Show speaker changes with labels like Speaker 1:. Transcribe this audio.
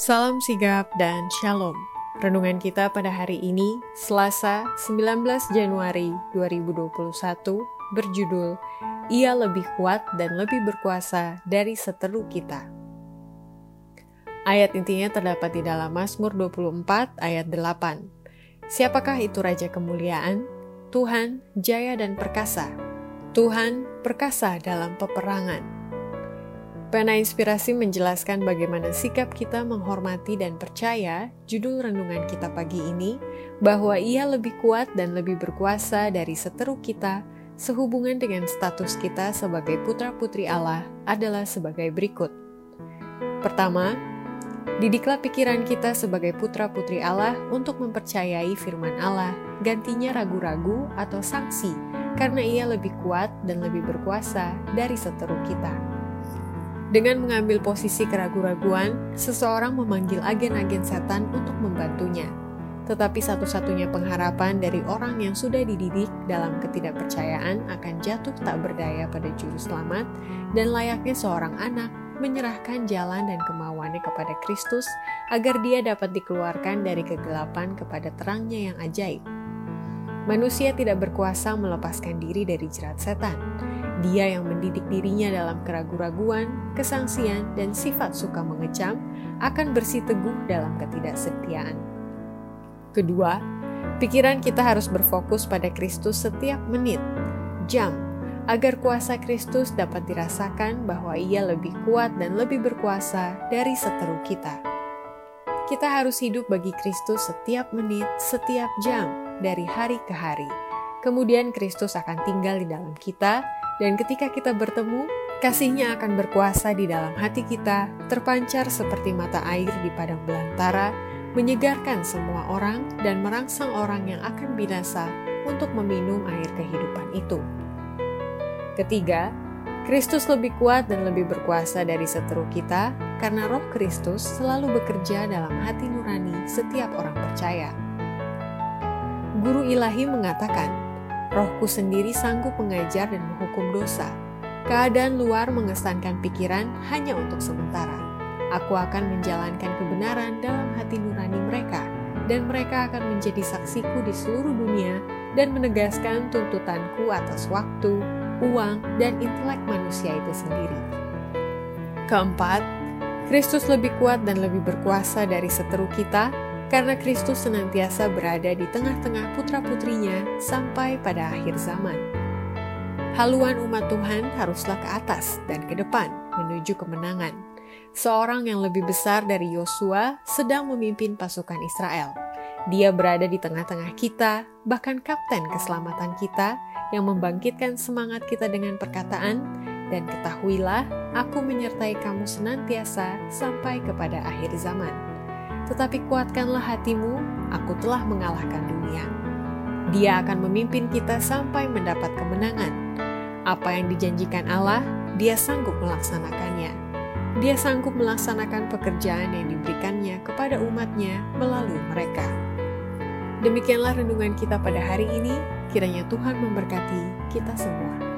Speaker 1: Salam sigap dan shalom. Renungan kita pada hari ini, Selasa 19 Januari 2021, berjudul Ia lebih kuat dan lebih berkuasa dari seteru kita. Ayat intinya terdapat di dalam Mazmur 24 ayat 8. Siapakah itu Raja Kemuliaan? Tuhan, jaya dan perkasa. Tuhan, perkasa dalam peperangan. Pena Inspirasi menjelaskan bagaimana sikap kita menghormati dan percaya judul renungan kita pagi ini bahwa ia lebih kuat dan lebih berkuasa dari seteru kita sehubungan dengan status kita sebagai putra-putri Allah adalah sebagai berikut. Pertama, didiklah pikiran kita sebagai putra-putri Allah untuk mempercayai firman Allah, gantinya ragu-ragu atau sanksi karena ia lebih kuat dan lebih berkuasa dari seteru kita. Dengan mengambil posisi keraguan-raguan, seseorang memanggil agen-agen setan untuk membantunya. Tetapi satu-satunya pengharapan dari orang yang sudah dididik dalam ketidakpercayaan akan jatuh tak berdaya pada juru selamat dan layaknya seorang anak menyerahkan jalan dan kemauannya kepada Kristus agar dia dapat dikeluarkan dari kegelapan kepada terangnya yang ajaib. Manusia tidak berkuasa melepaskan diri dari jerat setan, dia yang mendidik dirinya dalam keraguan-raguan, kesangsian, dan sifat suka mengecam akan bersih teguh dalam ketidaksetiaan. Kedua, pikiran kita harus berfokus pada Kristus setiap menit, jam, agar kuasa Kristus dapat dirasakan bahwa ia lebih kuat dan lebih berkuasa dari seteru kita. Kita harus hidup bagi Kristus setiap menit, setiap jam, dari hari ke hari. Kemudian Kristus akan tinggal di dalam kita, dan ketika kita bertemu, kasihnya akan berkuasa di dalam hati kita, terpancar seperti mata air di padang belantara, menyegarkan semua orang dan merangsang orang yang akan binasa untuk meminum air kehidupan itu. Ketiga, Kristus lebih kuat dan lebih berkuasa dari seteru kita karena roh Kristus selalu bekerja dalam hati nurani setiap orang percaya. Guru ilahi mengatakan, Rohku sendiri sanggup mengajar dan menghukum dosa. Keadaan luar mengesankan pikiran hanya untuk sementara. Aku akan menjalankan kebenaran dalam hati nurani mereka, dan mereka akan menjadi saksiku di seluruh dunia dan menegaskan tuntutanku atas waktu, uang, dan intelek manusia itu sendiri. Keempat, Kristus lebih kuat dan lebih berkuasa dari seteru kita karena Kristus senantiasa berada di tengah-tengah putra-putrinya sampai pada akhir zaman. Haluan umat Tuhan haruslah ke atas dan ke depan menuju kemenangan. Seorang yang lebih besar dari Yosua sedang memimpin pasukan Israel. Dia berada di tengah-tengah kita, bahkan kapten keselamatan kita yang membangkitkan semangat kita dengan perkataan, dan ketahuilah, aku menyertai kamu senantiasa sampai kepada akhir zaman tetapi kuatkanlah hatimu, aku telah mengalahkan dunia. Dia akan memimpin kita sampai mendapat kemenangan. Apa yang dijanjikan Allah, dia sanggup melaksanakannya. Dia sanggup melaksanakan pekerjaan yang diberikannya kepada umatnya melalui mereka. Demikianlah renungan kita pada hari ini, kiranya Tuhan memberkati kita semua.